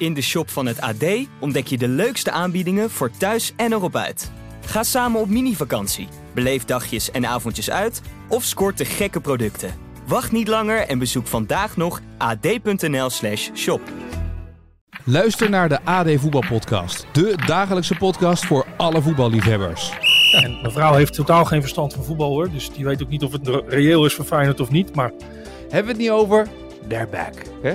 In de shop van het AD ontdek je de leukste aanbiedingen voor thuis en erop uit. Ga samen op mini-vakantie, beleef dagjes en avondjes uit of scoort de gekke producten. Wacht niet langer en bezoek vandaag nog ad.nl/slash shop. Luister naar de AD Voetbalpodcast. De dagelijkse podcast voor alle voetballiefhebbers. En mijn vrouw heeft totaal geen verstand van voetbal hoor. Dus die weet ook niet of het reëel is voor Feyenoord of niet. Maar Hebben we het niet over? They're back. Hè?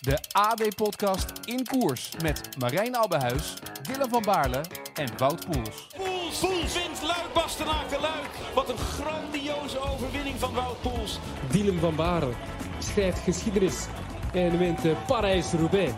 de AD-podcast in koers met Marijn Abbehuis, Dylan van Baarle en Wout Poels. Poels, Poels wint Luik Bastenaken Luik. Wat een grandioze overwinning van Wout Poels. Dylan van Baren schrijft geschiedenis en wint eh, Parijs-Roubaix.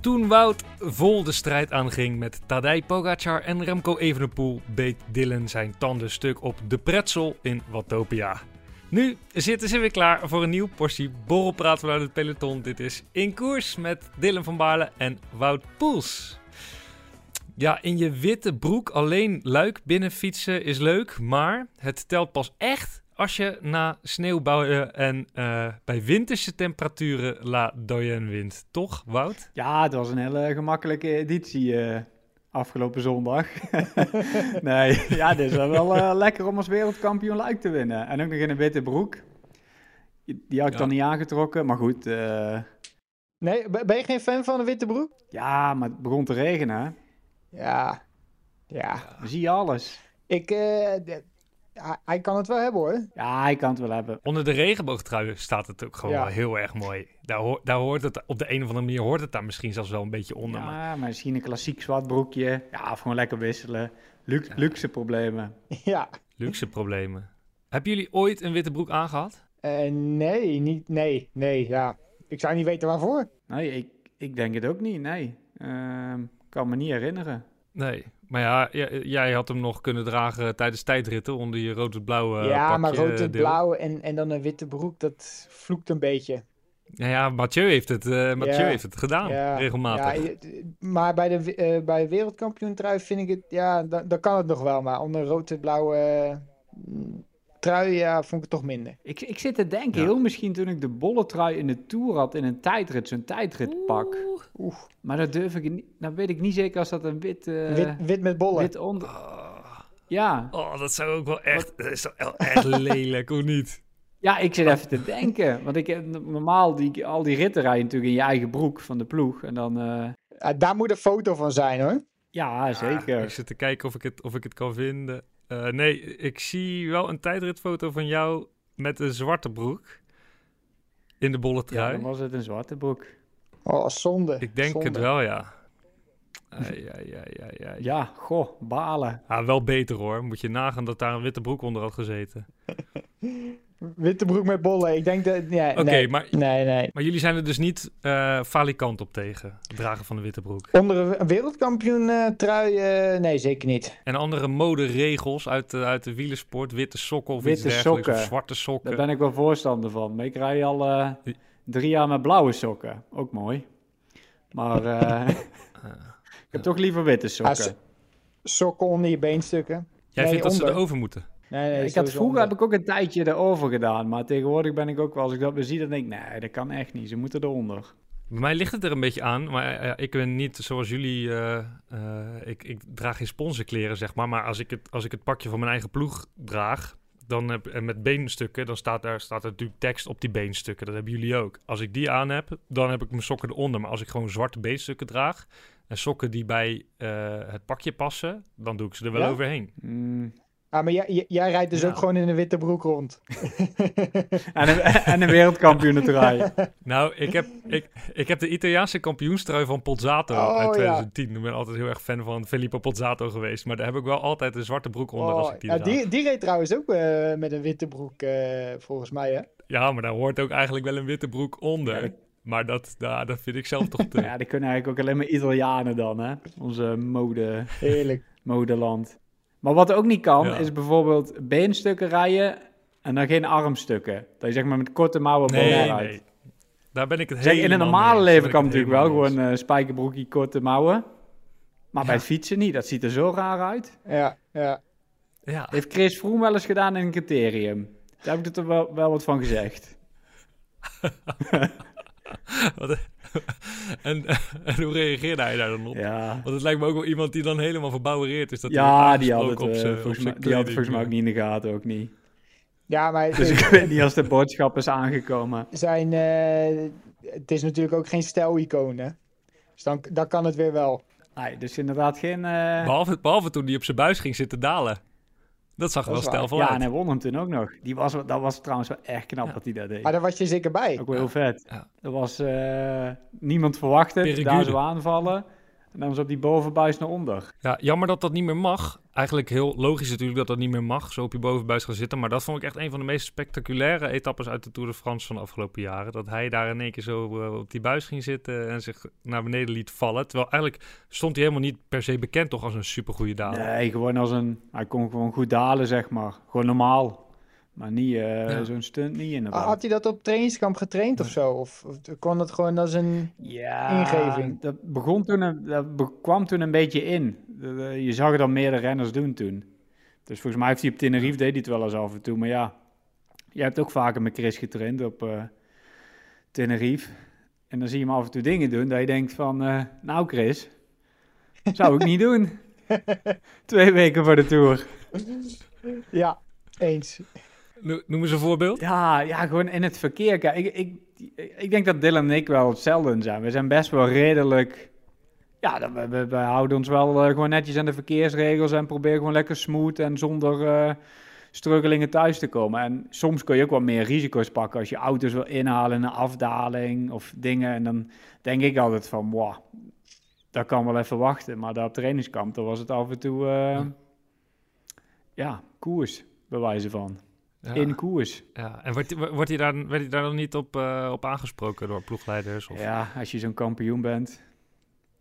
Toen Wout vol de strijd aanging met Tadej Pogacar en Remco Evenepoel, beet Dylan zijn tanden stuk op de pretzel in Watopia. Nu zitten ze weer klaar voor een nieuw portie borrelpraat vanuit het peloton. Dit is In Koers met Dylan van Baarle en Wout Poels. Ja, in je witte broek alleen luik binnen fietsen is leuk, maar het telt pas echt als je na sneeuwbouwen en eh, bij winterse temperaturen La Doyenne wint. Toch, Wout? Ja, het was een hele gemakkelijke editie eh, afgelopen zondag. nee, ja, dit is wel eh, lekker om als wereldkampioen Luik te winnen. En ook nog in een witte broek. Die had ik Ja. dan niet aangetrokken, maar goed. eh, Nee, ben je geen fan van een witte broek? ja, maar het begon te regenen. Ja. Ja. Dan zie je alles. Ik, eh, hij- kan het wel hebben hoor. Ja, hij kan het wel hebben. Onder de regenboogtrui staat het ook gewoon Ja. wel heel erg mooi. Daar, hoor- daar hoort het, op de een of andere manier hoort het daar misschien zelfs wel een beetje onder. Maar Ja, maar misschien een klassiek zwart broekje. Ja, of gewoon lekker wisselen. Lu- Luxe problemen. Ja. luxe problemen. Hebben jullie ooit een witte broek aangehad? Eh, nee, niet, nee, nee, ja. Ik zou niet weten waarvoor. Nee, ik, ik denk het ook niet, nee. Ehm, kan me niet herinneren. Nee. Maar ja, jij had hem nog kunnen dragen tijdens tijdritten onder je rood-blauwe ja, maar pakje rood en en, en dan een witte broek, dat vloekt een beetje. Ja, ja, Mathieu heeft het, eh, Mathieu Ja. heeft het gedaan, ja, regelmatig. Ja, maar bij de, eh bij wereldkampioen trui vind ik het, ja, dan, dan kan het nog wel. Maar onder rood en blauwe eh, mm, trui, ja, vond ik het toch minder. Ik, ik zit te denken, Ja. heel misschien toen ik de bolletrui in de Tour had in een tijdrit, zo'n tijdritpak. Oeh, Maar dat durf ik niet, dat weet ik niet zeker als dat een wit, eh, wit, wit met bollen. wit onder... Ah. Ja. Oh, dat zou ook wel echt, dat is wel echt lelijk, of niet? ja, ik zit even te denken. Want ik heb normaal die, al die ritten rijden natuurlijk in je eigen broek van de ploeg. En dan, eh, Ja, daar moet een foto van zijn hoor. ja, zeker. Ik zit te kijken of ik het, of ik het kan vinden. Eh, nee, ik zie wel een tijdritfoto van jou met een zwarte broek in de bolle ja, trui. dan was het een zwarte broek. Oh, zonde. ik denk zonde. het wel, ja. Ai, ai, ai, ai, ai. Ja, goh, balen. Ah, wel beter hoor. Moet je nagaan dat daar een witte broek onder had gezeten. Witte broek met bollen. Ik denk dat. Ja, Oké, nee. maar, Nee, nee. maar jullie zijn er dus niet eh falikant op tegen, het dragen van de witte broek. Onder een- wereldkampioen eh, trui, eh, nee, zeker niet. En andere moderegels uit de, uit de wielersport, witte sokken of iets Witte dergelijks, of sokken. zwarte sokken. Daar ben ik wel voorstander van. Maar ik rij al eh, drie jaar met blauwe sokken. Ook mooi. Maar eh, ik heb toch liever witte Ah, sokken. so- sokken onder je beenstukken. Jij Nee, vindt dat ze erover moeten? Nee, nee, ik had, vroeger onder. heb ik ook een tijdje erover gedaan. Maar tegenwoordig ben ik ook wel, als ik dat weer zie, dan denk ik, nee, dat kan echt niet. Ze moeten eronder. Bij mij ligt het er een beetje aan, maar eh, ik ben niet zoals jullie. eh, eh, ik, ik draag geen sponsorkleren, zeg maar. Maar als ik, het, als ik het pakje van mijn eigen ploeg draag, dan heb, en met beenstukken, dan staat er, staat er natuurlijk tekst op die beenstukken. Dat hebben jullie ook. Als ik die aan heb, dan heb ik mijn sokken eronder. Maar als ik gewoon zwarte beenstukken draag en sokken die bij eh, het pakje passen, dan doe ik ze er wel Ja? overheen. Mm. Ah, maar jij, rijdt dus Ja. ook gewoon in een witte broek rond. En, een, en een wereldkampioen draaien. Nou, ik heb, ik, ik heb de Italiaanse kampioenstrui van Pozzato Oh, uit ja. 2010. Ik ben altijd heel erg fan van Filippo Pozzato geweest. Maar daar heb ik wel altijd een zwarte broek onder als Oh, ik die ja, die, die reed trouwens ook eh, met een witte broek, eh, volgens mij, hè? Ja, maar daar hoort ook eigenlijk wel een witte broek onder. Ja, Maar dat, nou, dat vind ik zelf toch te... Ja, die kunnen eigenlijk ook alleen maar Italianen dan, hè? Onze mode, Heerlijk. modeland. Maar wat ook niet kan, Ja. is bijvoorbeeld beenstukken rijden En dan geen armstukken. Dat je zeg maar met korte mouwen Nee, nee. Daar ben ik het Zeg, in helemaal normale mee eens. leven kan natuurlijk wel gewoon eh spijkerbroekje, korte mouwen. Maar bij het fietsen niet. Dat ziet er zo raar uit. Ja, ja. Ja, Heeft Chris Froome wel eens gedaan in een criterium. Daar heb ik er wel, wel wat van gezegd. Wat- en, en hoe reageerde hij daar dan op? Ja, Want het lijkt me ook wel iemand die dan helemaal verbouwereerd is. Dat hij ja wordt die had het, op eh, zijn- op volgens, mij, die had het volgens mij ook niet in de gaten. Ook niet. Ja, maar Dus ik weet niet als de boodschap is aangekomen. zijn, eh, het is natuurlijk ook geen stijlicoon, hè? Dus dan, dan kan het weer wel. Nee, dus inderdaad geen... eh, Behalve, behalve toen hij op zijn buis ging zitten dalen. Dat zag er Dat wel stijlvol ja, en uit. hij won hem toen ook nog. Die was, dat was trouwens wel echt knap Ja. dat hij dat deed. Maar daar was je zeker bij. Ook wel heel vet. Ja. Er was eh, niemand verwacht het, Peregude. daar zo aanvallen. En dan was op die bovenbuis naar onder. Ja, jammer dat dat niet meer mag. Eigenlijk heel logisch natuurlijk dat dat niet meer mag. Zo op je bovenbuis gaan zitten. Maar dat vond ik echt een van de meest spectaculaire etappes uit de Tour de France van de afgelopen jaren. Dat hij daar in één keer zo eh, op die buis ging zitten en zich naar beneden liet vallen. Terwijl eigenlijk stond hij helemaal niet per se bekend toch als een supergoeie daler. Nee, gewoon als een... Hij kon gewoon goed dalen, zeg maar. Gewoon normaal. Maar niet eh, Ja. zo'n stunt, niet Ah, inderdaad. Had hij dat op trainingskamp getraind of zo? Of, of kon het gewoon als een... Ja, ingeving? dat, begon toen een, dat kwam toen een beetje in. Je zag het al meerdere renners doen toen. Dus volgens mij heeft hij op Tenerife, deed hij het wel eens af en toe. Maar ja, jij hebt ook vaker met Chris getraind op eh, Tenerife. En dan zie je hem af en toe dingen doen dat je denkt van... eh, nou Chris, zou ik niet doen. Twee weken voor de Tour. Ja, eens. No- Noem eens een voorbeeld. Ja, ja, gewoon in het verkeer. Kijk, ik, ik, ik denk dat Dylan en ik wel hetzelfde zijn. We zijn best wel redelijk... Ja, we, we, we houden ons wel eh, gewoon netjes aan de verkeersregels en proberen gewoon lekker smooth en zonder eh struggelingen thuis te komen. En soms kun je ook wat meer risico's pakken als je auto's wil inhalen in een afdaling of dingen. En dan denk ik altijd van, wow, dat kan wel even wachten. Maar daar op trainingskamp, dan was het af en toe, eh, ja, koers, bij wijze van. Ja, In koers. ja. En wordt, wordt hij daar, werd hij daar dan niet op, eh, op aangesproken door ploegleiders? Of... Ja, als je zo'n kampioen bent,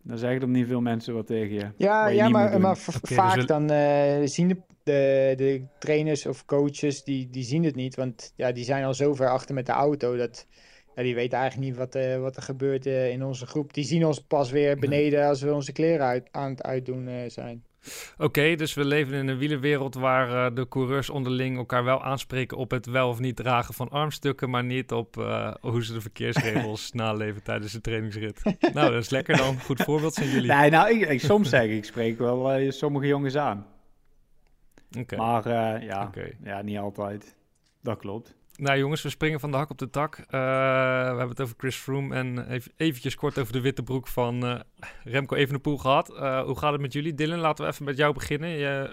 dan zeggen er niet veel mensen wat tegen je. Ja, je ja maar, maar dus vaak we- dan eh, zien de, de, de trainers of coaches, die, die zien het niet. Want ja, die zijn al zo ver achter met de auto, dat ja, die weten eigenlijk niet wat, eh, wat er gebeurt eh, in onze groep. Die zien ons pas weer beneden als we onze kleren uit, aan het uitdoen eh, zijn. Oké, dus we leven in een wielerwereld waar eh, de coureurs onderling elkaar wel aanspreken op het wel of niet dragen van armstukken, maar niet op eh, hoe ze de verkeersregels naleven tijdens de trainingsrit. nou, dat is lekker dan. Goed voorbeeld zijn jullie. Nee, nou, ik, ik- soms zeg ik, ik spreek wel eh, sommige jongens aan. Oké. Maar ja, ja, niet altijd. Dat klopt. Nou jongens, we springen van de hak op de tak. Eh, we hebben het over Chris Froome en even, eventjes kort over de witte broek van eh, Remco Evenepoel gehad. Eh, hoe gaat het met jullie? Dylan, laten we even met jou beginnen. Je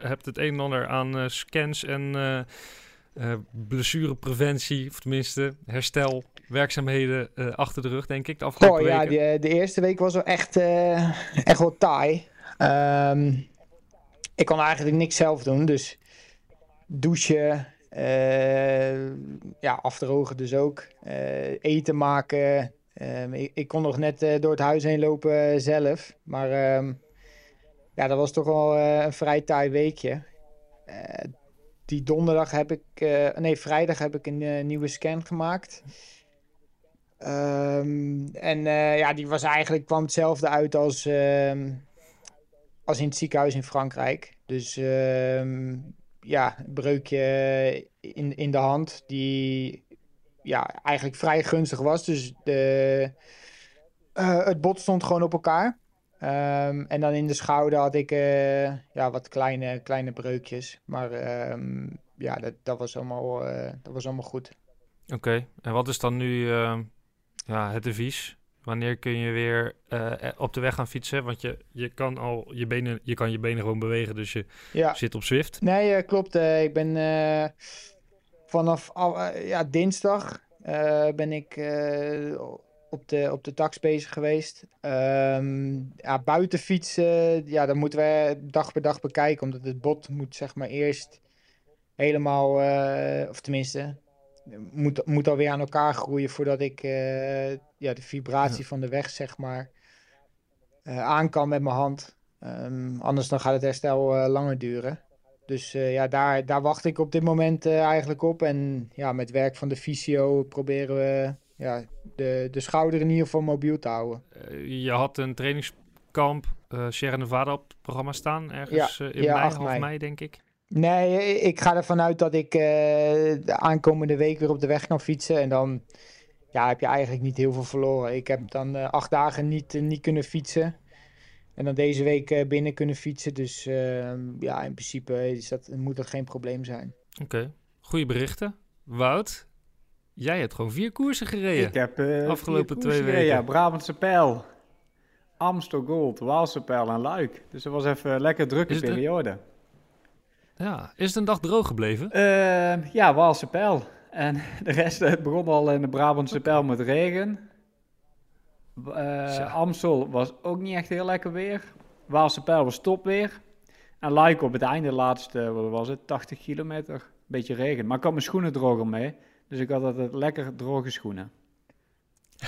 hebt het een en ander aan scans en blessurepreventie, of tenminste herstel, werkzaamheden eh, achter de rug, denk ik, de afgelopen Oh ja, weken. die, de eerste week was wel echt, echt wel taai. Ehm, ik kon eigenlijk niks zelf doen, dus douchen, ja, afdrogen dus ook, eh, eten maken. Ehm, ik, ik kon nog net eh, door het huis heen lopen eh, zelf, maar ehm, ja, dat was toch wel eh, een vrij taai weekje. Eh, die donderdag heb ik, eh, nee, vrijdag heb ik een eh, nieuwe scan gemaakt. Ehm, en eh, ja, die was eigenlijk, kwam hetzelfde uit als, als in het ziekenhuis in Frankrijk. Dus ja, breukje in, in de hand, die ja, eigenlijk vrij gunstig was. Dus de, eh, het bot stond gewoon op elkaar. Ehm, en dan in de schouder had ik eh, ja, wat kleine, kleine breukjes. Maar ehm, ja, dat, dat, was allemaal, eh, dat was allemaal goed. Oké, en wat is dan nu eh, ja, het advies? Wanneer kun je weer eh, op de weg gaan fietsen? Want je, je, kan al je, benen, je kan je benen gewoon bewegen, dus je Ja. zit op Zwift. Nee, eh, klopt. eh, ik ben eh, vanaf eh, ja, dinsdag eh, ben ik eh, op, de, op de tax bezig geweest. Ehm ja, buiten fietsen, ja, dat moeten we dag per dag bekijken. Omdat het bot moet zeg maar eerst helemaal, eh, of tenminste, moet, moet alweer aan elkaar groeien voordat ik eh, ja, de vibratie van de weg zeg maar eh, aan kan met mijn hand. Ehm, anders dan gaat het herstel eh, langer duren. Dus eh, ja, daar, daar wacht ik op dit moment eh, eigenlijk op. En ja, met werk van de fysio proberen we ja, de, de schouder in ieder geval mobiel te houden. Je had een trainingskamp uh, Sierra Nevada op het programma staan, ergens Ja, in ja, mei, 8 half mei. mei, denk ik. Nee, ik ga ervan uit dat ik eh, de aankomende week weer op de weg kan fietsen. En dan ja, heb je eigenlijk niet heel veel verloren. Ik heb dan eh, acht dagen niet, eh, niet kunnen fietsen. En dan deze week eh, binnen kunnen fietsen. Dus eh, ja, in principe is dat, moet dat geen probleem zijn. Oké, goede berichten. Wout, jij hebt gewoon vier koersen gereden. Ik heb eh, Afgelopen vier twee weken. gereden, Ja, Brabantse Pijl, Amstel Gold, Waalse Pijl en Luik. Dus dat was even een lekker drukke Is het een- periode. Ja, is het een dag droog gebleven? Eh, ja, Waalse Pijl. En de rest het begon al in de Brabantse Pijl met regen. Zo. Amstel was ook niet echt heel lekker weer. Waalse Pijl was topweer. En Luik op het einde, de laatste, wat was het, 80 kilometer. Beetje regen. Maar ik had mijn schoenen droger mee. Dus ik had altijd lekker droge schoenen.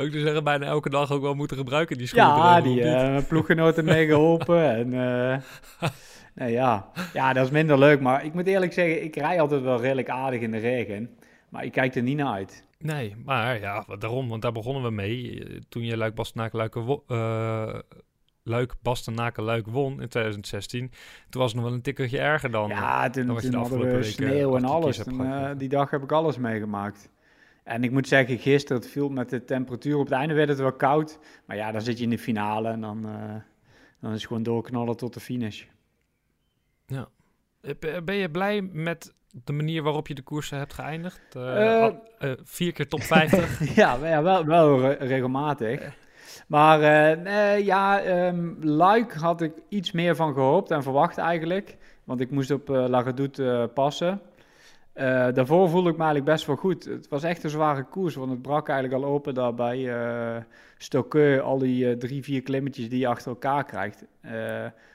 ook te zeggen, bijna elke dag ook wel moeten gebruiken die schoenen. Ja, die eh, mijn ploeggenoten meegeholpen. En eh, nee, ja. ja, dat is minder leuk. Maar ik moet eerlijk zeggen, ik rij altijd wel redelijk aardig in de regen. Maar ik kijk er niet naar uit. Nee, maar ja, daarom, want daar begonnen we mee. Eh, Toen je Luik Bastenaken Luik, wo- eh, Luik Bastenaken Luik won in 2016, toen was het nog wel een tikkeltje erger dan. Ja, toen, dan wat je toen de hadden we sneeuw en alles. Toen, eh, die dag heb ik alles meegemaakt. En ik moet zeggen, gisteren, het viel met de temperatuur. Op het einde werd het wel koud. Maar ja, dan zit je in de finale en dan, eh, dan is het gewoon doorknallen tot de finish. Eh, ben- je blij met de manier waarop je de koersen hebt geëindigd? Eh, Eh, al- vier keer top 50. ja, wel- ja, wel, wel re- regelmatig. Maar nee, ja, ehm, Luik had ik iets meer van gehoopt en verwacht eigenlijk. Want ik moest op La Redoute eh, passen. Daarvoor voelde ik me eigenlijk best wel goed. Het was echt een zware koers, want het brak eigenlijk al open daar bij Stokke. Al die drie, vier klimmetjes die je achter elkaar krijgt.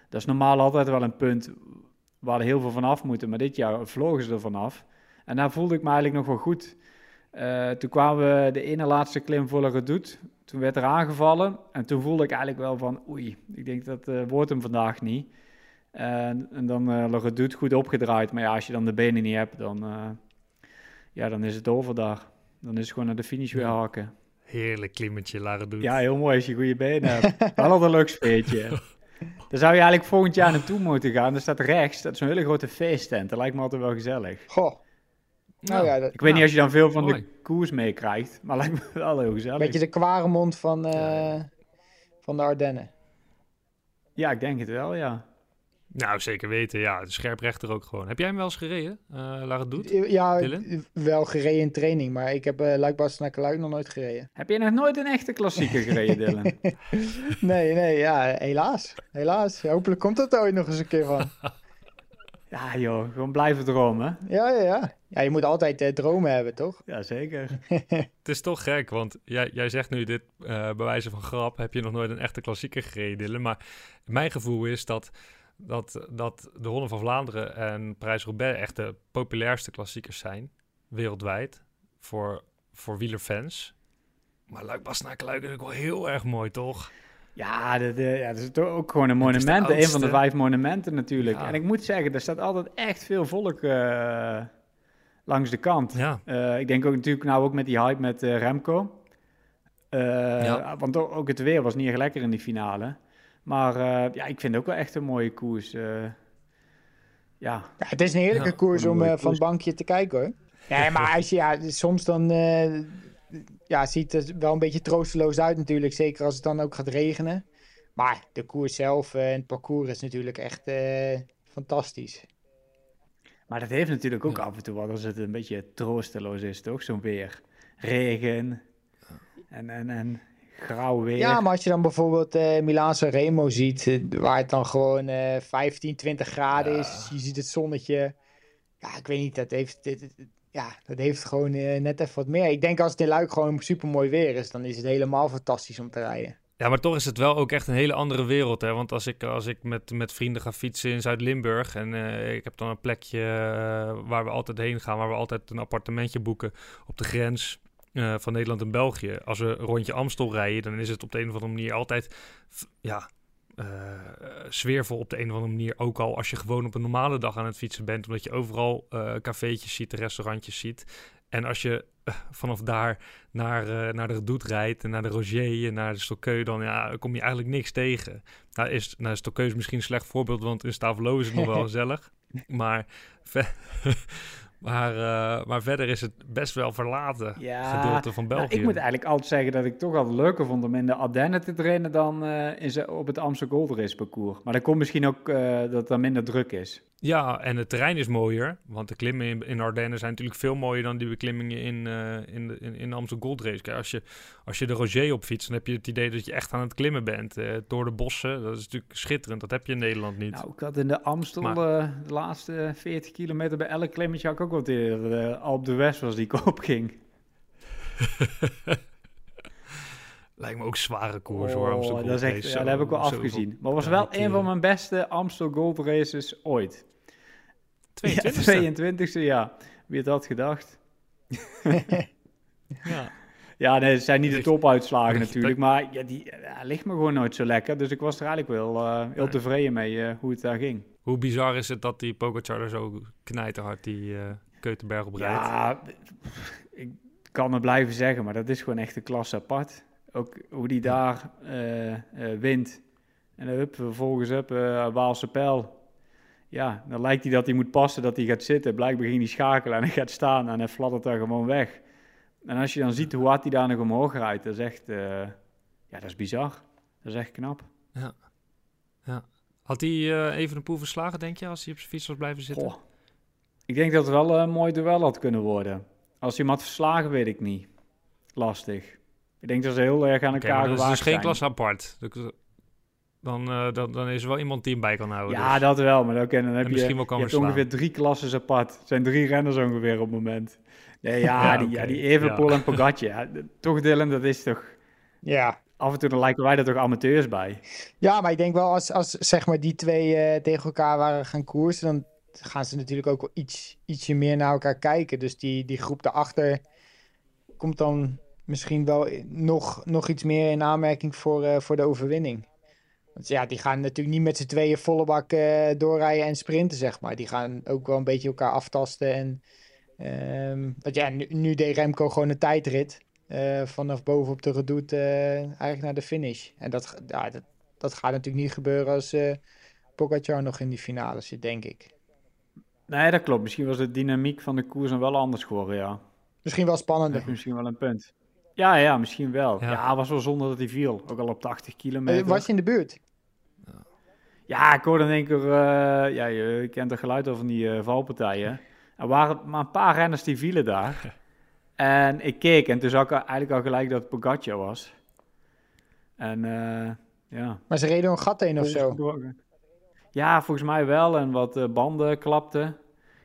Dat is normaal altijd wel een punt waar er heel veel vanaf moeten. Maar dit jaar vlogen ze er vanaf. En daar voelde ik me eigenlijk nog wel goed. Eh, toen kwamen we de ene laatste klim voor Redoute. Toen werd er aangevallen. En toen voelde ik eigenlijk wel van, oei, ik denk dat eh, wordt hem vandaag niet. En, en dan eh La Redoute goed opgedraaid. Maar ja, als je dan de benen niet hebt, dan, eh, ja, dan is het over daar. Dan is het gewoon naar de finish weer haken. Heerlijk klimmetje, Lara doet. Ja, heel mooi als je goede benen hebt. Wel al een leuk sfeertje. Daar zou je eigenlijk volgend jaar naartoe moeten gaan. Er staat rechts, dat is een hele grote feesttent. Dat lijkt me altijd wel gezellig. Goh. Nou ja, dat, Ik weet niet als je dan veel van mooi. de koers meekrijgt, maar lijkt me wel heel gezellig. een beetje de kwaremond van, eh, van de Ardennen. Ja, ik denk het wel, ja. Nou, zeker weten. Ja, de scherprechter ook gewoon. Heb jij hem wel eens gereden, eh Lara doet? Ja, Dylan? wel gereden in training, maar ik heb uh, Luik naar Luik nog nooit gereden. Heb je nog nooit een echte klassieker gereden, Dylan? nee, nee, ja, helaas. Helaas. Hopelijk komt dat er ooit nog eens een keer van. ja, joh, gewoon blijven dromen. Ja, ja, ja. Ja, je moet altijd uh, dromen hebben, toch? Ja, zeker. Het is toch gek, want jij, jij zegt nu dit uh, bij wijze van grap. Heb je nog nooit een echte klassieker gereden, Dylan? Maar mijn gevoel is dat, dat, dat de Ronde van Vlaanderen en Parijs-Roubaix echt de populairste klassiekers zijn. Wereldwijd. Voor, voor wielerfans. Maar Luik Bastenaken Luik is ook wel heel erg mooi, toch? Ja, de, de, ja, dat is toch ook gewoon een monument. Een van de vijf monumenten natuurlijk. Ja. En ik moet zeggen, er staat altijd echt veel volk uh, langs de kant. Ja. Uh, ik denk ook natuurlijk nou ook met die hype met uh, Remco. ja. Want ook, ook het weer was niet echt lekker in die finale. Maar ja, ik vind het ook wel echt een mooie koers. ja. ja. Het is een heerlijke ja, koers om koers. van het bankje te kijken hoor. Ja, maar als je ja, soms dan ja, ziet het wel een beetje troosteloos uit natuurlijk. Zeker als het dan ook gaat regenen. Maar de koers zelf en het parcours is natuurlijk echt uh, fantastisch. Maar dat heeft natuurlijk ook ja. af en toe wat als het een beetje troosteloos is, toch? Zo'n weer. Regen en, en, en grauw weer. Ja, maar als je dan bijvoorbeeld uh, Milaanse Remo ziet, uh, waar het dan gewoon uh, 15, 20 graden ja. is. Je ziet het zonnetje. Ja, ik weet niet, dat heeft... Dit, ja, dat heeft gewoon uh, net even wat meer. Ik denk als het in Luik gewoon super mooi weer is, dan is het helemaal fantastisch om te rijden. Ja, maar toch is het wel ook echt een hele andere wereld. Hè? Want als ik, als ik met, met vrienden ga fietsen in Zuid-Limburg en uh, ik heb dan een plekje uh, waar we altijd heen gaan, waar we altijd een appartementje boeken op de grens. Eh, van Nederland en België. Als we rondje Amstel rijden, dan is het op de een of andere manier altijd ja, eh, sfeervol op de een of andere manier. Ook al als je gewoon op een normale dag aan het fietsen bent, omdat je overal eh cafeetjes ziet, restaurantjes ziet. En als je vanaf daar naar, naar de Redoute rijdt en naar de Roger en naar de Stokkeu, dan ja, kom je eigenlijk niks tegen. Nou, is, nou, Stokkeu is misschien een slecht voorbeeld, want in Stavelo is het nog wel gezellig. Maar, maar, eh, maar verder is het best wel verlaten Ja, gedeelte van Nou, België. ik moet eigenlijk altijd zeggen dat ik toch altijd leuker vond om in de Ardennen te trainen dan eh, in op het Amsterdam Gold Race parcours. Maar dat komt misschien ook eh, dat het dan minder druk is. Ja, en het terrein is mooier. Want de klimmen in, in Ardennen zijn natuurlijk veel mooier dan die beklimmingen in, eh, in, de, in, in de Amsterdam Gold Race. Kijk, als je, als je de Roger op fietst, dan heb je het idee dat je echt aan het klimmen bent. eh, door de bossen. Dat is natuurlijk schitterend. Dat heb je in Nederland niet. Nou, ik had in de Amstel Maar- eh, de laatste 40 kilometer bij elk klimmetje had ik ook wat eerder. Alp de West was die ik opging. Lijkt me ook zware koers hoor. Oh, dat is Gold echt, Race. ja, dat heb ik wel afgezien. Maar het was wel een van mijn beste Amstel Gold Races ooit. 22e. Ja, 22e, ja. Wie had dat gedacht? Ja. Ja, nee, het zijn niet de topuitslagen natuurlijk, maar ja, die ja, ligt me gewoon nooit zo lekker. Dus ik was er eigenlijk wel eh, heel tevreden mee eh, hoe het daar ging. Hoe bizar is het dat die Pogacar er zo knijterhard die eh Keutenberg op rijdt? Ja, ik kan het blijven zeggen, maar dat is gewoon echt een klasse apart. Ook hoe die daar eh, eh, wint. En dan hup, vervolgens eh Waalse pijl. Ja, dan lijkt hij dat hij moet passen, dat hij gaat zitten. Blijkbaar ging hij schakelen en hij gaat staan en hij fladdert daar gewoon weg. En als je dan ziet hoe hard hij daar nog omhoog rijdt, dat is echt, eh, ja, dat is bizar. Dat is echt knap. Had hij eh, even een poel verslagen, denk je, als hij op zijn fiets was blijven zitten? Goh. Ik denk dat het wel een mooi duel had kunnen worden. Als hij hem had verslagen, weet ik niet. Lastig. Ik denk dat ze heel erg aan elkaar dat is gewaagd dus geen zijn. klas apart. Dan, eh, dan, dan is er wel iemand die hem bij kan houden. Ja, dus. dat wel. Maar dan, dan heb je, misschien wel kan je hebt verslaan. ongeveer drie klassen apart. Het zijn drie renners ongeveer op het moment. Nee, ja, Ja, die, oké. ja, die Ja. en. Ja, d- toch Dylan, dat is toch... Ja. Af en toe dan lijken wij er toch amateurs bij. Ja, maar ik denk wel als, als zeg maar die twee eh, tegen elkaar waren gaan koersen, dan gaan ze natuurlijk ook wel iets, ietsje meer naar elkaar kijken. Dus die, die groep daarachter komt dan misschien wel nog, nog iets meer in aanmerking voor, eh, voor de overwinning. Want ja, die gaan natuurlijk niet met z'n tweeën volle bak eh, doorrijden en sprinten, zeg maar. Die gaan ook wel een beetje elkaar aftasten. En, ehm, want ja, nu, nu deed Remco gewoon een tijdrit. eh, vanaf boven op de redoute eh, eigenlijk naar de finish. En dat, ja, dat, dat gaat natuurlijk niet gebeuren als eh Pogacar nog in die finale zit, denk ik. Nee, dat klopt. Misschien was de dynamiek van de koers dan wel anders geworden, ja. Misschien wel Dat spannender. heb je misschien wel een punt. Ja, ja, misschien wel. Ja. Ja, was wel zonder dat hij viel. Ook al op 80 kilometer. Was je in de buurt? Ja, ik hoorde in één keer, eh, ja, je kent het geluid al van die eh, valpartijen. Er waren maar een paar renners die vielen daar. En ik keek en toen zag ik eigenlijk al gelijk dat het Pogacar was. En eh, ja. Maar ze reden een gat in of zo. Ja, volgens mij wel. En wat eh, banden klapten.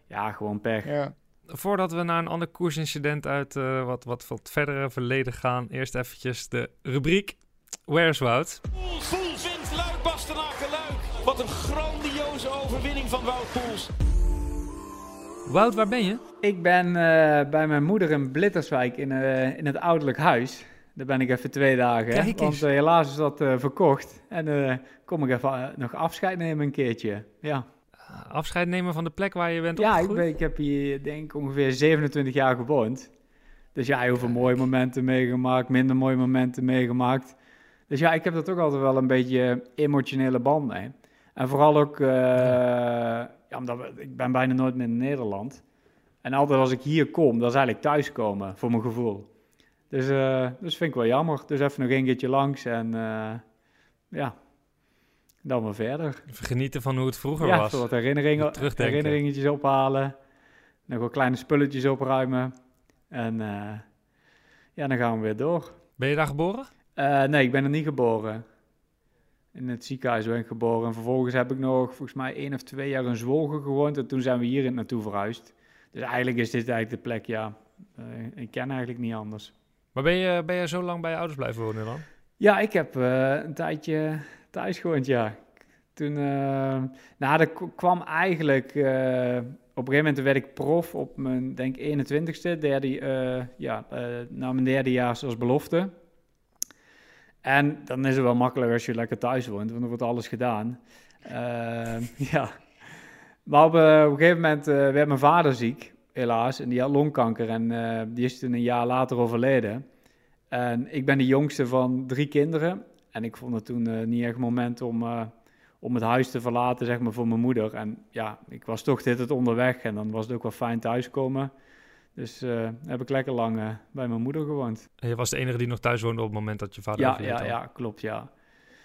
Ja, gewoon pech. Ja. Voordat we naar een ander koersincident uit eh, wat, wat, wat verdere verleden gaan, eerst eventjes de rubriek Where's Wout? Een grandioze overwinning van Wout Poels. Wout, waar ben je? Ik ben eh, bij mijn moeder in Blitterswijk in, eh, in het ouderlijk huis. Daar ben ik even twee dagen. Kijk eens. want eh, helaas is dat verkocht. En eh, kom ik even nog afscheid nemen een keertje. Ja, Afscheid nemen van de plek waar je bent ja ik, opgegroeid? ben, ik heb hier denk ik ongeveer 27 jaar gewoond. Dus ja, heel veel mooie momenten meegemaakt, minder mooie momenten meegemaakt. Dus ja, ik heb er toch altijd wel een beetje emotionele band mee. En vooral ook, eh, ja, omdat we- ik ben bijna nooit meer in Nederland. En altijd als ik hier kom, dat is eigenlijk thuiskomen, voor mijn gevoel. Dus, eh dus vind ik wel jammer. Dus even nog een keertje langs en eh, ja, dan weer verder. Even genieten van hoe het vroeger ja, was. zo wat herinneringen, herinneringetjes ophalen. Nog wel kleine spulletjes opruimen. En ja, dan gaan we weer door. Ben je daar geboren? Nee, ik ben er niet geboren. In het ziekenhuis ben ik geboren. En vervolgens heb ik nog, volgens mij, één of twee jaar in Zwolgen gewoond. En toen zijn we hier naartoe verhuisd. Dus eigenlijk is dit eigenlijk de plek, ja. eh, ik ken eigenlijk niet anders. Maar ben je, ben je zo lang bij je ouders blijven wonen dan? Ja, ik heb eh, een tijdje thuis gewoond, ja. Toen, uh, nou, dat kwam eigenlijk... Op een gegeven moment werd ik prof op mijn, denk 21ste, derde, ja, na mijn derde jaar als belofte. En dan is het wel makkelijker als je lekker thuis woont, want dan wordt alles gedaan. ja. Maar op, op, een gegeven moment werd mijn vader ziek, helaas, en die had longkanker en die is toen een jaar later overleden. En ik ben de jongste van drie kinderen. En ik vond het toen uh, niet echt moment om, uh, om het huis te verlaten, zeg maar, voor mijn moeder. En ja, ik was toch dit het onderweg en dan was het ook wel fijn thuiskomen. Dus uh, heb ik lekker lang bij mijn moeder gewoond. En je was de enige die nog thuis woonde op het moment dat je vader Ja, ja, ja, klopt, ja.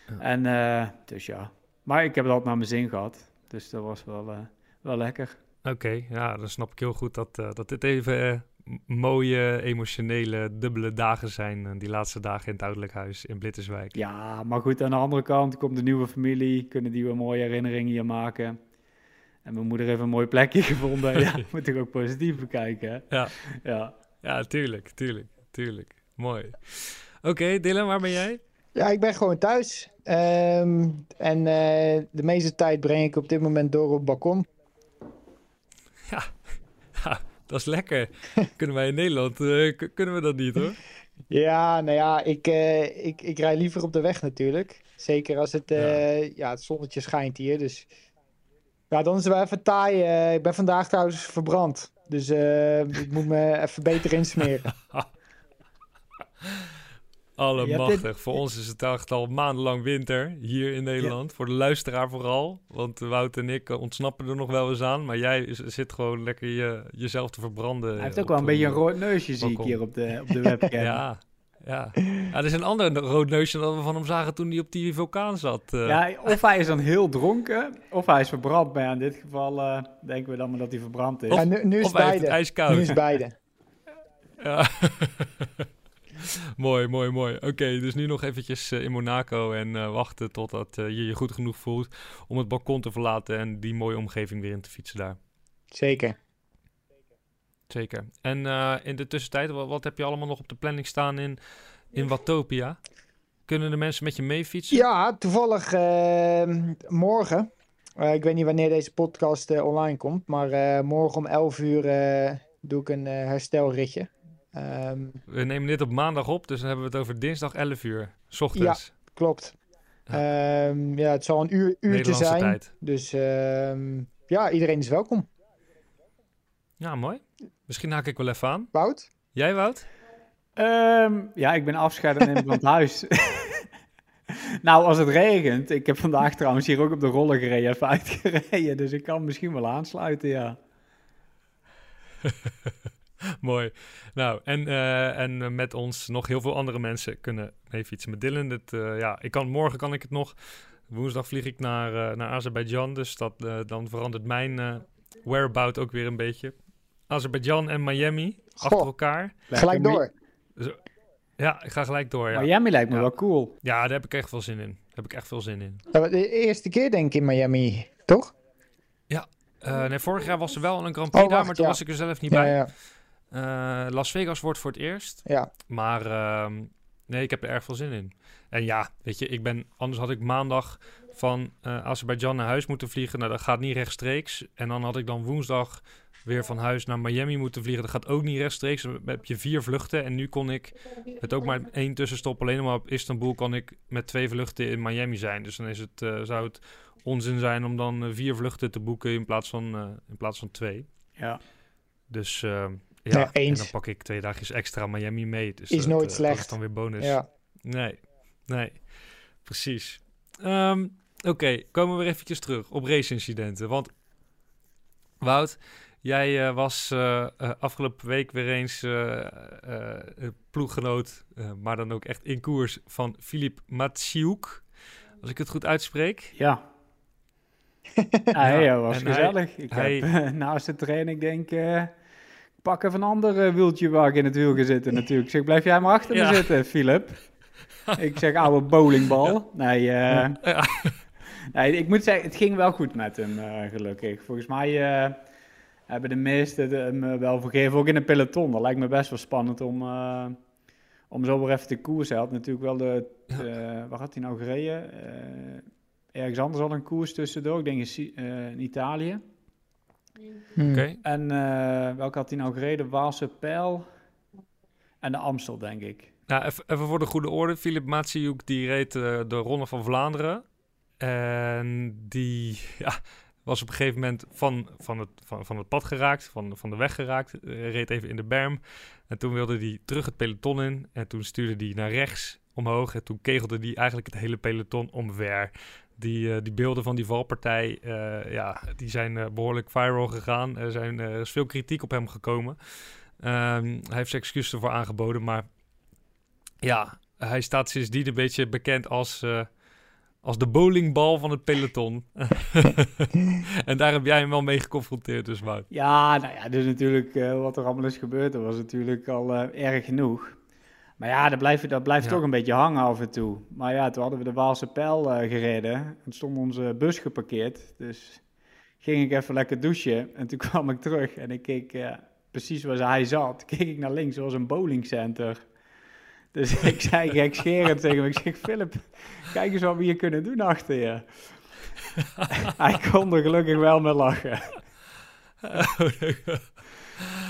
ja. En dus ja, maar ik heb het altijd naar mijn zin gehad. Dus dat was wel, wel lekker. Oké, ja, dan snap ik heel goed dat, dat dit even mooie, emotionele, dubbele dagen zijn. Die laatste dagen in het ouderlijk huis in Blitterswijk. Ja, maar goed, aan de andere kant komt de nieuwe familie. Kunnen die weer mooie herinneringen hier maken. En mijn moeder heeft een mooi plekje gevonden. ja, moet ik ook positief bekijken. Hè? Ja. ja. Ja, tuurlijk, tuurlijk, tuurlijk. Mooi. Oké, okay, Dylan, waar ben jij? Ja, ik ben gewoon thuis. Um, en uh, de meeste tijd breng ik op dit moment door op het balkon. Ja, ja dat is lekker. kunnen wij in Nederland, uh, kunnen we dat niet hoor? Ja, nou ja, ik, uh, ik, ik rij liever op de weg natuurlijk. Zeker als het, uh, ja. ja. het zonnetje schijnt hier. Dus ja, dan is het wel even taai. ik ben vandaag trouwens verbrand. Dus ik moet me even beter insmeren. Allemachtig. Dit... Voor ons is het echt al maandenlang winter hier in Nederland. Ja. Voor de luisteraar vooral. Want Wout en ik ontsnappen er nog wel eens aan. Maar jij zit gewoon lekker je, jezelf te verbranden. Hij heeft ook wel een beetje een rood neusje, zie ik hier op de, op de webcam. ja. Ja. ja, er is een ander rood neusje dan we van hem zagen toen hij op die vulkaan zat. Uh. Ja, of hij is dan heel dronken, of hij is verbrand. Maar in dit geval uh, denken we dan maar dat hij verbrand is. Ja, nu, nu is of beide. ijskoud. Nu is beide. ja. mooi, mooi, mooi. Oké, dus nu nog eventjes uh, in Monaco en uh, wachten totdat uh, je je goed genoeg voelt om het balkon te verlaten en die mooie omgeving weer in te fietsen daar. Zeker. Zeker. En in de tussentijd, wat, wat, heb je allemaal nog op de planning staan in, in Watopia? Kunnen de mensen met je mee fietsen? Ja, toevallig ehm, morgen. ik weet niet wanneer deze podcast online komt, maar morgen om 11 uur doe ik een herstelritje. Um, we nemen dit op maandag op, dus dan hebben we het over dinsdag 11 uur, s ochtends. Ja, klopt. Ja, um, ja het zal een uur, uurtje zijn. Tijd. Dus um, ja, iedereen is welkom. Ja, mooi. Misschien haak ik wel even aan. Wout? Jij, Wout? ja, ik ben afscheid nemen van het huis. nou, als het regent. Ik heb vandaag trouwens hier ook op de rollen gereden, even uitgereden. Dus ik kan misschien wel aansluiten, ja. Mooi. Nou, en, uh, en met ons nog heel veel andere mensen kunnen mee fietsen met Dylan. Het, uh, ja, ik kan, morgen kan ik het nog. Woensdag vlieg ik naar, uh, naar Azerbeidzjan. Dus dat, dan verandert mijn whereabout ook weer een beetje. Azerbeidzjan en Miami Goh, achter elkaar. Gelijk door. Ja, ik ga gelijk door. Ja. Miami lijkt me ja. wel cool. Ja, daar heb ik echt veel zin in. Daar heb ik echt veel zin in. De eerste keer denk ik in Miami, toch? Ja. nee, vorig jaar was er wel een Grand Prix oh, wacht, daar, maar toen ja. was ik er zelf niet ja, bij. Ja. Uh, Las Vegas wordt voor het eerst. Ja. Maar uh, nee, ik heb er erg veel zin in. En ja, weet je, ik ben, anders had ik maandag van uh, Azerbeidzjan naar huis moeten vliegen. Nou, dat gaat niet rechtstreeks. En dan had ik dan woensdag weer van huis naar Miami moeten vliegen. Dat gaat ook niet rechtstreeks. Dan heb je vier vluchten. En nu kon ik met ook maar één tussenstop. Alleen maar op Istanbul kan ik met twee vluchten in Miami zijn. Dus dan is het, uh, zou het onzin zijn om dan vier vluchten te boeken in plaats van, uh, in plaats van twee. Ja. Dus uh, ja, ja en dan pak ik twee dagjes extra Miami mee. Dus is dat, nooit uh, slecht. Dat is dan weer bonus. Ja. Nee, nee, precies. Um, Oké, okay, komen we weer eventjes terug op race-incidenten. Want Wout, jij uh, was uh, afgelopen week weer eens ploeggenoot, maar dan ook echt in koers van Filip Matsiuk. Als ik het goed uitspreek. Ja. ah, ja, ja, was en gezellig. hij- ik hij- heb naast de training denk eh pak even een ander eh, wieltje waar ik in het wiel ga zitten natuurlijk. Ik zeg, blijf jij maar achter Ja. me zitten, Philip. ik zeg, oude bowlingbal. Nee, eh, Ja. nee, ik moet zeggen, het ging wel goed met hem, eh, gelukkig. Volgens mij eh, hebben de meesten hem eh, wel vergeven, ook in een peloton. Dat lijkt me best wel spannend om, eh, om zo weer even te koersen. Hij had natuurlijk wel de, eh, waar had hij nou gereden? Eh, ergens anders al een koers tussendoor. Ik denk in, eh, in Italië. Hmm. Oké. En eh, welke had hij nou gereden? Waalse Pijl en de Amstel, denk ik. Nou, even, voor de goede orde. Filip Matsiuk die reed eh, de Ronde van Vlaanderen. En die ja, was op een gegeven moment van, van, het, van, van het pad geraakt, van, van de weg geraakt. eh, reed even in de berm. En toen wilde hij terug het peloton in. En toen stuurde hij naar rechts omhoog. En toen kegelde hij eigenlijk het hele peloton omver. Die, eh, die beelden van die valpartij, eh, ja, die zijn eh, behoorlijk viral gegaan. Er, zijn, er is veel kritiek op hem gekomen. Ehm, hij heeft zijn excuses ervoor aangeboden, maar ja, hij staat sindsdien een beetje bekend als, als de bowlingbal van het peloton. en daar heb jij hem wel mee geconfronteerd, dus Wout. Ja, nou ja, dus natuurlijk eh, wat er allemaal is gebeurd, dat was natuurlijk al eh, erg genoeg. Maar ja, dat blijft, dat blijft Ja. toch een beetje hangen af en toe. Maar ja, toen hadden we de Waalse Pijl eh, gereden en stond onze bus geparkeerd. Dus ging ik even lekker douchen en toen kwam ik terug en ik keek precies waar hij zat. Keek ik naar links, er was een bowlingcenter. Dus ik zei gekscherend tegen hem, ik zeg, Philip, kijk eens wat we hier kunnen doen achter je. hij kon er gelukkig wel mee lachen.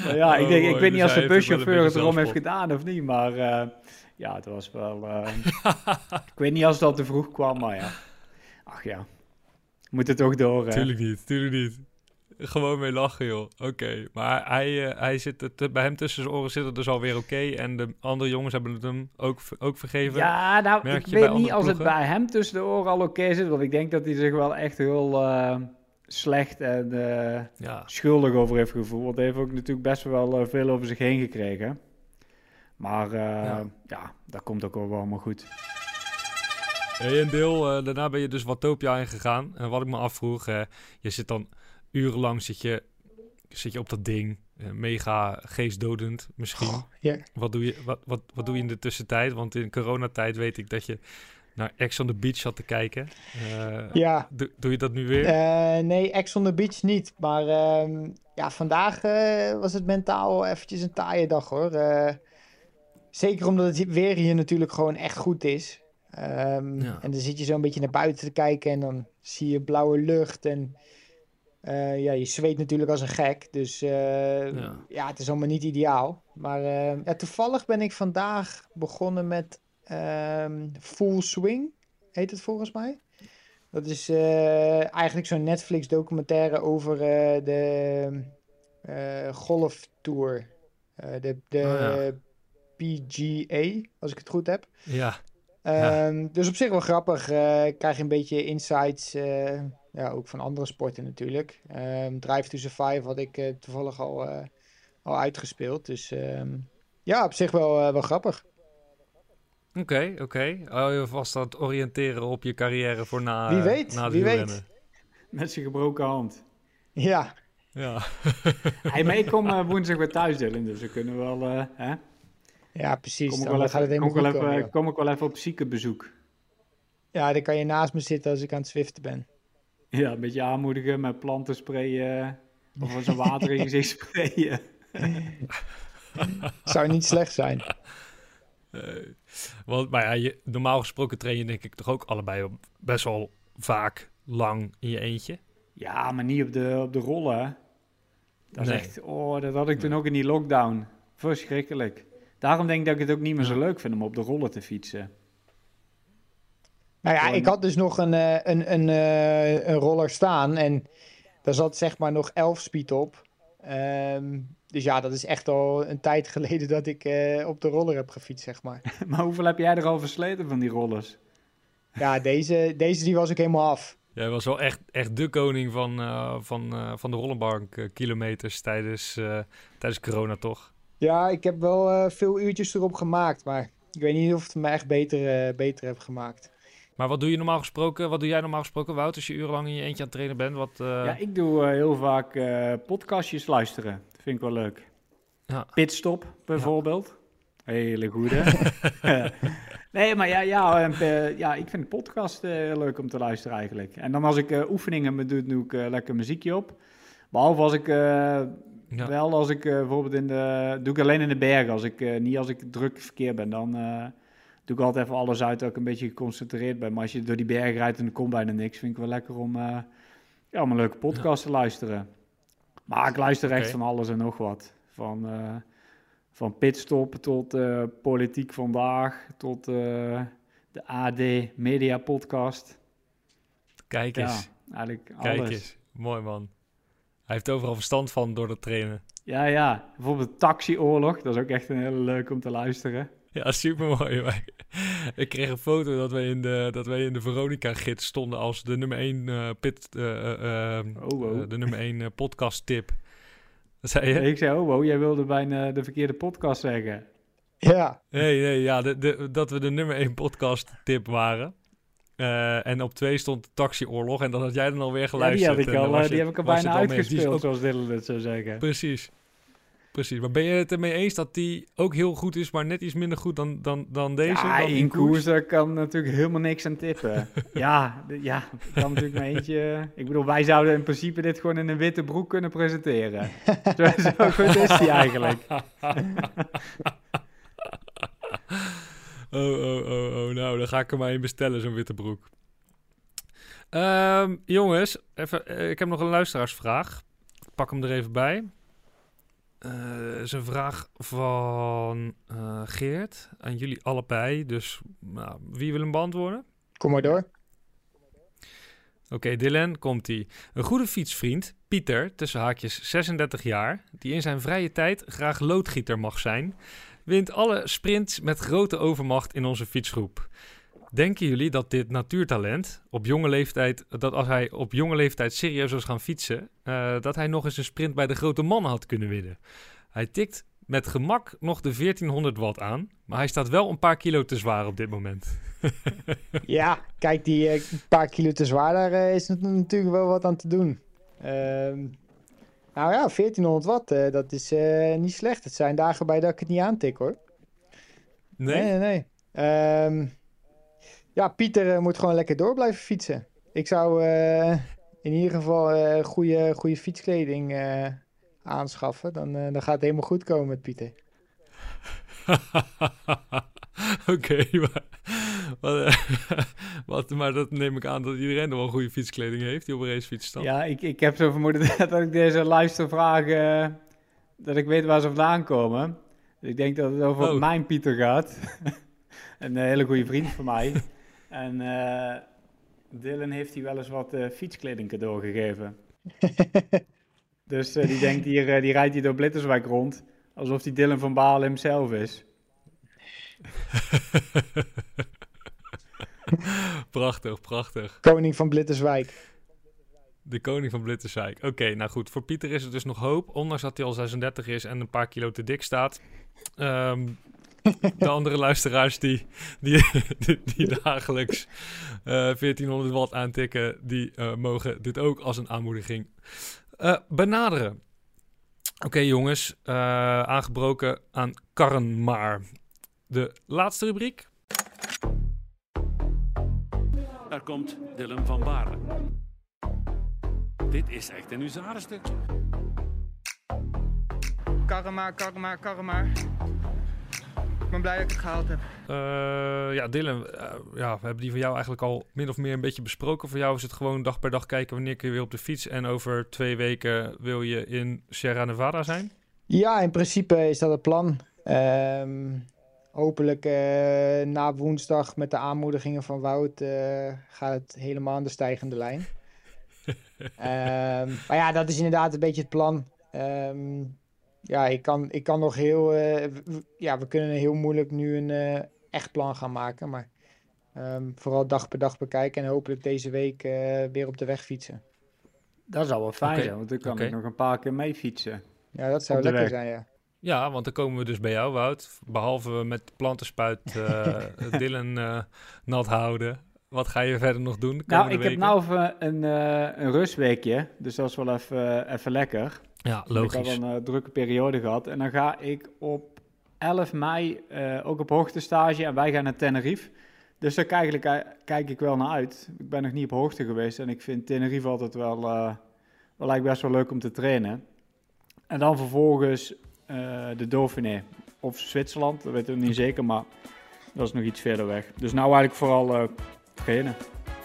Maar ja, ik, Oh, denk, ik weet Dus niet als de buschauffeur het erom heeft gedaan of niet, maar eh, ja, het was wel... eh, ik weet niet als dat te vroeg kwam, maar ja. Ach ja, moet het toch door, hè? Tuurlijk niet, tuurlijk niet. Gewoon mee lachen, joh. Oké, maar hij, eh, hij zit het, bij hem tussen zijn oren zit het dus alweer oké. En de andere jongens hebben het hem ook, ook vergeven. Ja, nou, Merk ik weet niet als het bij hem tussen de oren al oké zit, want ik denk dat hij zich wel echt heel eh, slecht en eh, Ja. schuldig over heeft gevoeld. Want hij heeft ook natuurlijk best wel veel over zich heen gekregen. Maar Ja. ja. dat komt ook wel allemaal goed. Hey, en deel, daarna ben je dus Watopia ingegaan. En wat ik me afvroeg, je zit dan urenlang zit je, zit je op dat ding. eh, mega geestdodend misschien. ja. Wat, doe je, wat, wat, wat doe je in de tussentijd? Want in coronatijd weet ik dat je naar Ex on the Beach zat te kijken. Eh, Ja. doe, doe je dat nu weer? Eh, nee, Ex on the Beach niet. Maar ehm, ja, vandaag was het mentaal eventjes een taaie dag hoor. Zeker omdat het weer hier natuurlijk gewoon echt goed is. Ehm, Ja. En dan zit je zo een beetje naar buiten te kijken en dan zie je blauwe lucht. En eh, ja, je zweet natuurlijk als een gek. Dus eh, Ja. ja. het is allemaal niet ideaal. Maar eh, ja, toevallig ben ik vandaag begonnen met ehm, Full Swing, heet het volgens mij. Dat is eigenlijk zo'n Netflix documentaire over de golftour. De de Oh, ja. PGA, als ik het goed heb. Ja. Ehm, Dus op zich wel grappig. krijg je een beetje insights, ja, ook van andere sporten natuurlijk. Ehm, Drive to Survive had ik eh, toevallig al, eh, al uitgespeeld. Dus ehm, ja, op zich wel, eh, wel grappig. Oké, oké. Hou je vast aan het oriënteren op je carrière voor na, Wie weet, na wie weet. Met zijn gebroken hand. Ja, Ja. Hey, kom eh, woensdag weer thuis, Dylan, dus we kunnen wel... eh, hè? ja precies. Kom ik Dan wel even, even, komen, kom ik wel even op ziekenbezoek. Ja, dan kan je naast me zitten als ik aan het zwiften ben. Ja, een beetje aanmoedigen met planten sprayen. Of zo'n water in je gezicht sprayen. Zou niet slecht zijn. Eh, want, maar ja, je, normaal gesproken train je denk ik toch ook allebei best wel vaak lang in je eentje. Ja, maar niet op de, op de rollen. hè. Dat is Nee. echt... Oh, dat had ik toen ook in die lockdown. Verschrikkelijk. Daarom denk ik dat ik het ook niet meer zo leuk vind om op de rollen te fietsen. Nou ja, ik had dus nog een, eh, een, een, eh, een roller staan en daar zat zeg maar nog 11 speed op. Ehm, dus ja, dat is echt al een tijd geleden dat ik eh, op de roller heb gefietst, zeg maar. Maar hoeveel heb jij er al versleten van die rollers? Ja, deze, deze die was ik helemaal af. Jij was wel echt, echt de koning van, eh, van, eh, van de rollenbank kilometers tijdens, eh, tijdens corona, toch? Ja, ik heb wel eh, veel uurtjes erop gemaakt, maar ik weet niet of het me echt beter, beter heb gemaakt. Maar wat doe je normaal gesproken? Wat doe jij normaal gesproken, Wout, als je urenlang in je eentje aan het trainen bent? Wat, eh, Ja, ik doe eh, heel vaak eh, podcastjes luisteren. Dat vind ik wel leuk. Ja. Pitstop bijvoorbeeld. Hele goede. nee, maar ja, ja, ja, ik vind de podcast heel leuk om te luisteren eigenlijk. En dan als ik oefeningen me doe, doe ik lekker muziekje op. Behalve als ik, Ja. wel als ik bijvoorbeeld in de, doe ik alleen in de bergen. Als ik, niet als ik druk verkeer ben, dan, doe ik altijd even alles uit ik een beetje geconcentreerd ben. Maar als je door die bergen rijdt en er komt bijna niks, vind ik wel lekker om, eh, ja, om een leuke podcast te luisteren. Maar ik luister echt van alles en nog wat. Van, eh, van pitstop tot eh, politiek vandaag, tot de AD Media Podcast. Kijk Ja, eens. eigenlijk Kijk alles. eens. Mooi man. Hij heeft overal verstand van door het trainen. Ja, ja. Bijvoorbeeld Taxioorlog, dat is ook echt een hele leuk om te luisteren. Ja, super mooi. Ik kreeg een foto dat wij in de, dat wij in de Veronica-gids stonden als de nummer 1 eh, pit, eh, eh, eh, Oh, wow. de nummer 1 podcast tip. Wat zei je? Ik zei, oh wow, jij wilde bijna de verkeerde podcast zeggen. Ja, Nee, nee, ja, de, de, dat we de nummer 1 podcast tip waren. Eh, en op 2 stond de taxioorlog en dat had jij dan alweer Ja, geluisterd. die heb ik en dan al, was eh, je- die heb ik al bijna. Die uitgespeeld, ook- zoals Dylan het zou zeggen. Precies. Precies. Maar ben je het ermee eens dat die ook heel goed is, maar net iets minder goed dan, dan, dan deze? ja, dan in koers daar kan natuurlijk helemaal niks aan tippen. ja, ja, kan natuurlijk maar eentje... Ik bedoel, wij zouden in principe dit gewoon in een witte broek kunnen presenteren. zo, zo goed is die eigenlijk. Oh, oh, oh, oh. Nou, dan ga ik er maar in bestellen, zo'n witte broek. Ehm, jongens, even, eh, ik heb nog een luisteraarsvraag. Ik pak hem er even bij. Eh is een vraag van eh, Geert aan jullie allebei. Dus nou, wie wil hem beantwoorden? kom maar door. Oké, Dylan, komt-ie. Een goede fietsvriend, Pieter, tussen haakjes 36 jaar, die in zijn vrije tijd graag loodgieter mag zijn, wint alle sprints met grote overmacht in onze fietsgroep. Denken jullie dat dit natuurtalent op jonge leeftijd, dat als hij op jonge leeftijd serieus was gaan fietsen, eh, dat hij nog eens een sprint bij de grote mannen had kunnen winnen? Hij tikt met gemak nog de 1400 watt aan, maar hij staat wel een paar kilo te zwaar op dit moment. Ja, kijk, die eh, paar kilo te zwaar, daar eh, is nat- natuurlijk wel wat aan te doen. Ehm, nou ja, 1400 watt, dat is niet slecht. Het zijn dagen bij dat ik het niet aantik hoor. Nee? Nee, nee, nee. Ehm, ja, Pieter eh, moet gewoon lekker door blijven fietsen. Ik zou eh, in ieder geval eh goede, goede fietskleding eh, aanschaffen. Dan, eh, dan gaat het helemaal goed komen met Pieter. Oké, maar, wat, wat, maar dat neem ik aan dat iedereen nog wel goede fietskleding heeft die op een racefiets staat. Ja, ik, ik heb zo vermoeden dat ik deze luistervragen... dat ik weet waar ze vandaan komen. Dus ik denk dat het over Oh. mijn Pieter gaat. een hele goede vriend van mij. En eh, Dylan heeft hij wel eens wat eh, fietskleding cadeau gegeven. dus eh, die denkt hier, eh, die rijdt hier door Blitterswijk rond... alsof die Dylan van Baal hemzelf is. prachtig, prachtig. Koning van Blitterswijk. De koning van Blitterswijk. Oké, nou goed. Voor Pieter is er dus nog hoop. Ondanks dat hij al 36 is en een paar kilo te dik staat. Ehm, de andere luisteraars die, die, die, die dagelijks eh 1400 watt aantikken... die eh, mogen dit ook als een aanmoediging eh, benaderen. Oké jongens, eh, aangebroken aan karren maar. De laatste rubriek. Daar komt Dylan van Baarle. Dit is echt een huzarenstukje. Karma, karma, karma. Ik ben blij dat ik het gehaald heb. Eh, ja, Dylan, eh, ja, we hebben die van jou eigenlijk al min of meer een beetje besproken. Voor jou is het gewoon dag per dag kijken wanneer kun je weer op de fiets. En over twee weken wil je in Sierra Nevada zijn. Ja, in principe is dat het plan. Ehm, hopelijk eh, na woensdag met de aanmoedigingen van Wout eh, gaat het helemaal aan de stijgende lijn. Ehm, maar ja, dat is inderdaad een beetje het plan. Ehm, ja, ik kan, ik kan nog heel... eh, ja, we kunnen heel moeilijk nu een eh, echt plan gaan maken. Maar ehm, vooral dag per dag bekijken en hopelijk deze week eh, weer op de weg fietsen. Dat zou wel fijn zijn, want dan kan ik nog een paar keer mee fietsen. Ja, dat zou lekker weg. zijn, ja. Ja, want dan komen we dus bij jou, Wout. Behalve met plantenspuit eh Dylan eh, nat houden. Wat ga je verder nog doen Nou, ik heb nou even een, eh, een rustweekje, dus dat is wel even, even lekker. Ja, Ik logisch. heb al een eh, drukke periode gehad. En dan ga ik op 11 mei eh, ook op hoogtestage en wij gaan naar Tenerife. Dus daar kijk ik, kijk ik wel naar uit. Ik ben nog niet op hoogte geweest en ik vind Tenerife altijd wel, eh wel eigenlijk best wel leuk om te trainen. En dan vervolgens eh, de Dauphiné of Zwitserland, dat weet ik niet zeker, maar dat is nog iets verder weg. Dus nou eigenlijk vooral trainen.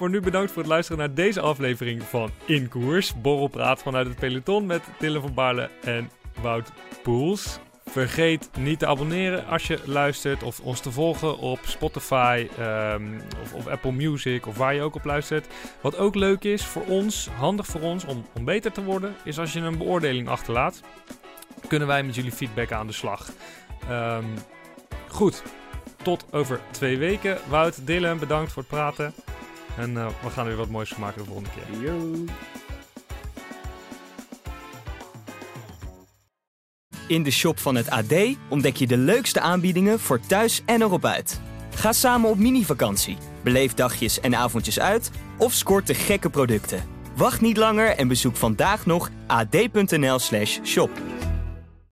Voor nu bedankt voor het luisteren naar deze aflevering van In Koers. Borrelpraat vanuit het peloton met Dylan van Baarle en Wout Poels. Vergeet niet te abonneren als je luistert of ons te volgen op Spotify um, of, Apple Music of waar je ook op luistert. Wat ook leuk is voor ons, handig voor ons om, om beter te worden, is als je een beoordeling achterlaat. Kunnen wij met jullie feedback aan de slag. Um, goed, tot over twee weken. Wout, Dylan, bedankt voor het praten. En uh, we gaan er weer wat moois van maken de volgende keer. Yo. In de shop van het AD ontdek je de leukste aanbiedingen voor thuis en erop uit. Ga samen op mini-vakantie, beleef dagjes en avondjes uit of scoort de gekke producten. Wacht niet langer en bezoek vandaag nog ad.nl/shop.